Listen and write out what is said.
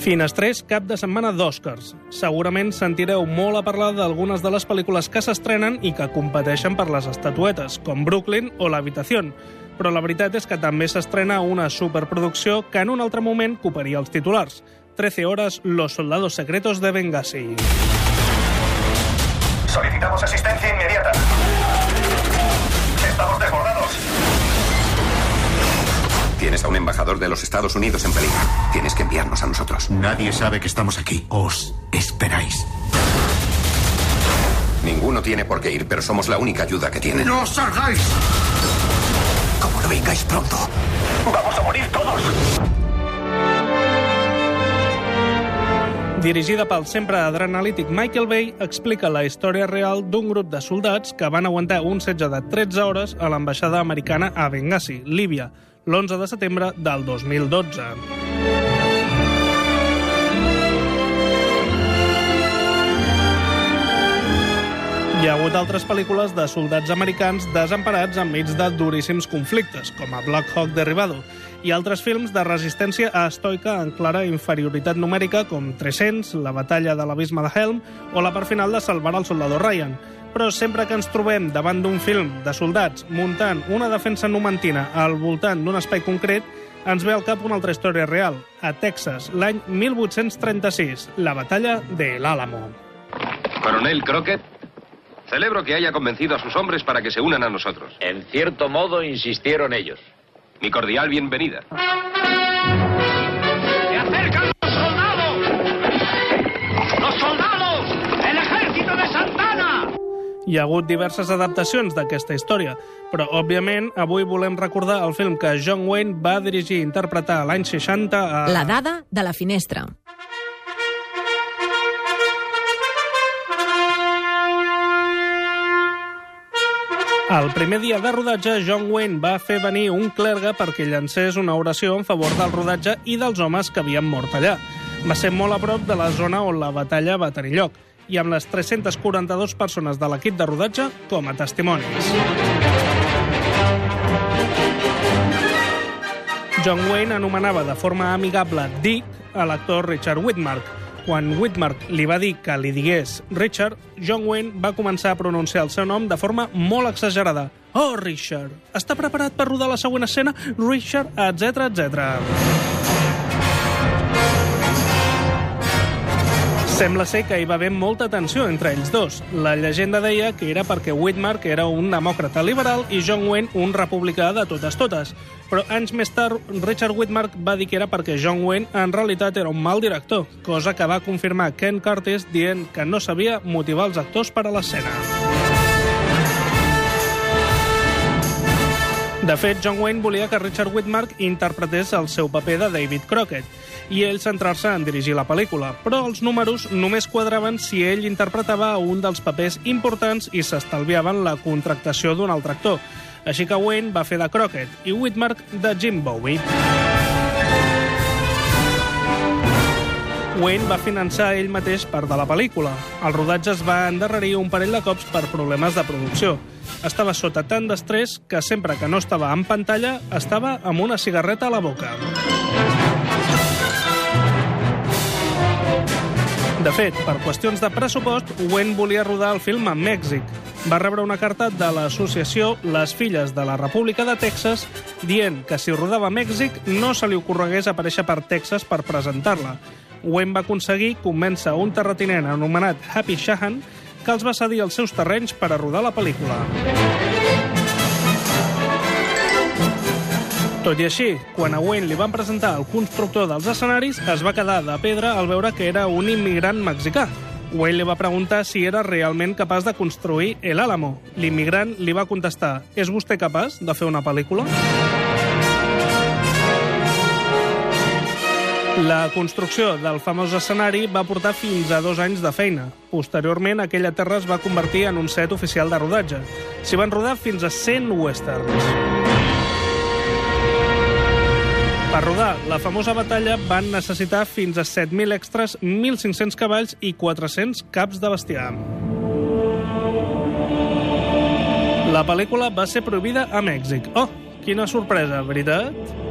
Finestrés, cap de setmana d'Oscars. Segurament sentireu molt a parlar d'algunes de les pel·lícules que s'estrenen i que competeixen per les estatuetes, com Brooklyn o L'Habitación. Però la veritat és que també s'estrena una superproducció que en un altre moment coparia els titulars. 13 horas, Los soldados secretos de Benghazi. Solicitamos asistencia inmediata. Estamos desbordados. Tienes a un embajador de los Estados Unidos en peligro. Tienes que enviarnos a nosotros. Nadie sabe que estamos aquí. Os esperáis. Ninguno tiene por qué ir, pero somos la única ayuda que tienen. ¡No salgáis! Como no vengáis pronto. ¡Vamos a morir todos! Dirigida pel sempre adrenalític Michael Bay, explica la història real d'un grup de soldats que van aguantar un setge de 13 hores a l'ambaixada americana a Benghazi, Líbia, l'11 de setembre del 2012. Hi ha hagut altres pel·lícules de soldats americans desemparats enmig de duríssims conflictes, com a Black Hawk Derribado, i altres films de resistència estoica en clara inferioritat numèrica, com 300, La batalla de l'abisme de Helm o la part final de Salvar el soldador Ryan. Però sempre que ens trobem davant d'un film de soldats muntant una defensa numantina al voltant d'un espai concret, ens ve al cap una altra història real. A Texas, l'any 1836, la batalla de El Álamo. Coronel Crockett, celebro que haya convencido a sus hombres para que se unan a nosotros. En cierto modo insistieron ellos. Mi cordial bienvenida. ¡Se acercan los soldados! ¡Los soldados! ¡El ejército de Santana! Hi ha hagut diverses adaptacions d'aquesta història, però, òbviament, avui volem recordar el film que John Wayne va dirigir i interpretar l'any 60 a... La dada de la finestra. El primer dia de rodatge, John Wayne va fer venir un clergue perquè llancés una oració en favor del rodatge i dels homes que havien mort allà. Va ser molt a prop de la zona on la batalla va tenir lloc, i amb les 342 persones de l'equip de rodatge com a testimonis. John Wayne anomenava de forma amigable Dick a l'actor Richard Whitmark. Quan Whitmark li va dir que li digués Richard, John Wayne va començar a pronunciar el seu nom de forma molt exagerada. Oh, Richard, està preparat per rodar la següent escena? Richard, etc etc. Sembla ser que hi va haver molta tensió entre ells dos. La llegenda deia que era perquè Whitmark era un demòcrata liberal i John Wayne un republicà de totes totes. Però anys més tard, Richard Whitmark va dir que era perquè John Wayne en realitat era un mal director, cosa que va confirmar Ken Curtis dient que no sabia motivar els actors per a l'escena. De fet, John Wayne volia que Richard Whitmark interpretés el seu paper de David Crockett i ell centrar-se en dirigir la pel·lícula, però els números només quadraven si ell interpretava un dels papers importants i s'estalviaven la contractació d'un altre actor. Així que Wayne va fer de Crockett i Whitmark de Jim Bowie. Wayne va finançar ell mateix part de la pel·lícula. El rodatge es va endarrerir un parell de cops per problemes de producció. Estava sota tant d'estrès que sempre que no estava en pantalla estava amb una cigarreta a la boca. De fet, per qüestions de pressupost, Wayne volia rodar el film a Mèxic. Va rebre una carta de l'associació Les Filles de la República de Texas dient que si rodava a Mèxic no se li ocorregués aparèixer per Texas per presentar-la. Wayne va aconseguir convèncer un terratinent anomenat Happy Shahan que els va cedir els seus terrenys per a rodar la pel·lícula. Tot i així, quan a Wayne li van presentar el constructor dels escenaris, es va quedar de pedra al veure que era un immigrant mexicà. Wayne li va preguntar si era realment capaç de construir El Álamo. L'immigrant li va contestar «És vostè capaç de fer una pel·lícula?» La construcció del famós escenari va portar fins a dos anys de feina. Posteriorment, aquella terra es va convertir en un set oficial de rodatge. S'hi van rodar fins a 100 westerns. Per rodar la famosa batalla van necessitar fins a 7.000 extras, 1.500 cavalls i 400 caps de bestiar. La pel·lícula va ser prohibida a Mèxic. Oh, quina sorpresa, veritat?